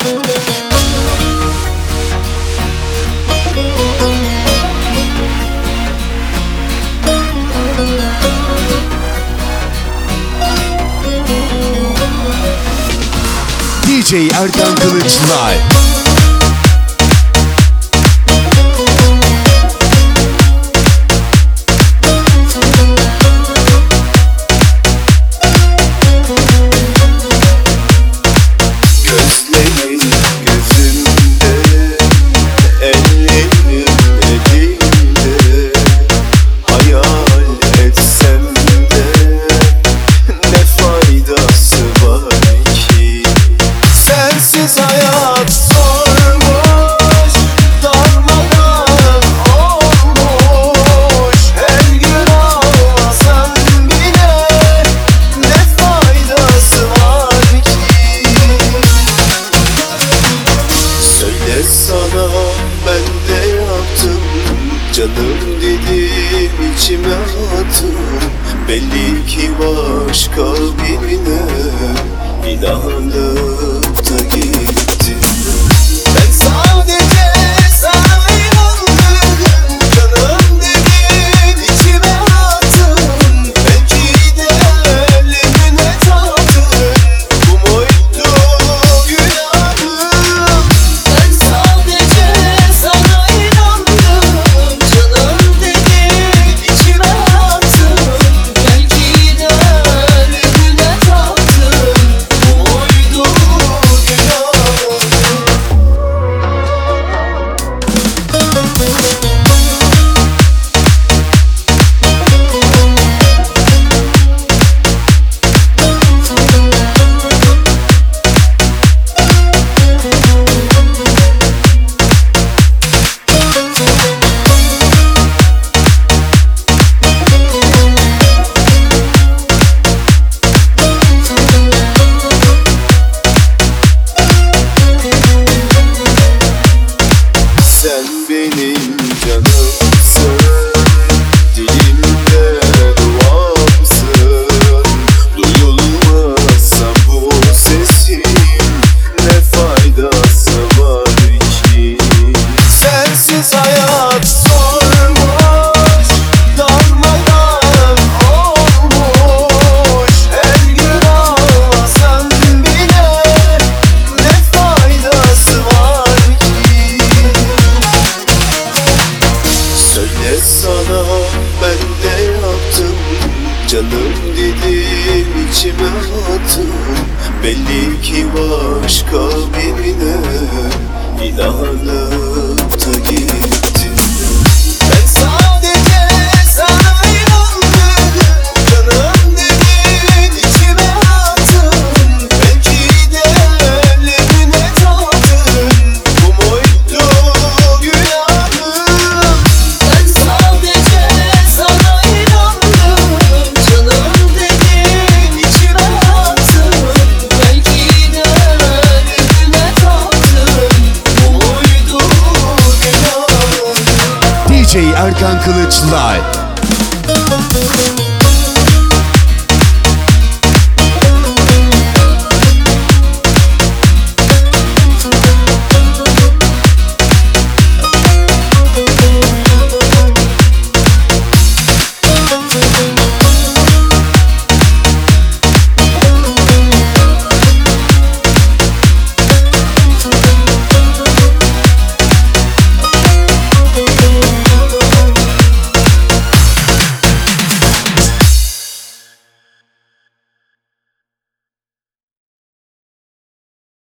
DJ Erdem Kılıç Live. Canım dedim içime attım Belli ki başka birine İnandım. içime attın. Belli ki başka birine İnanıp Erkan Kılıç Live.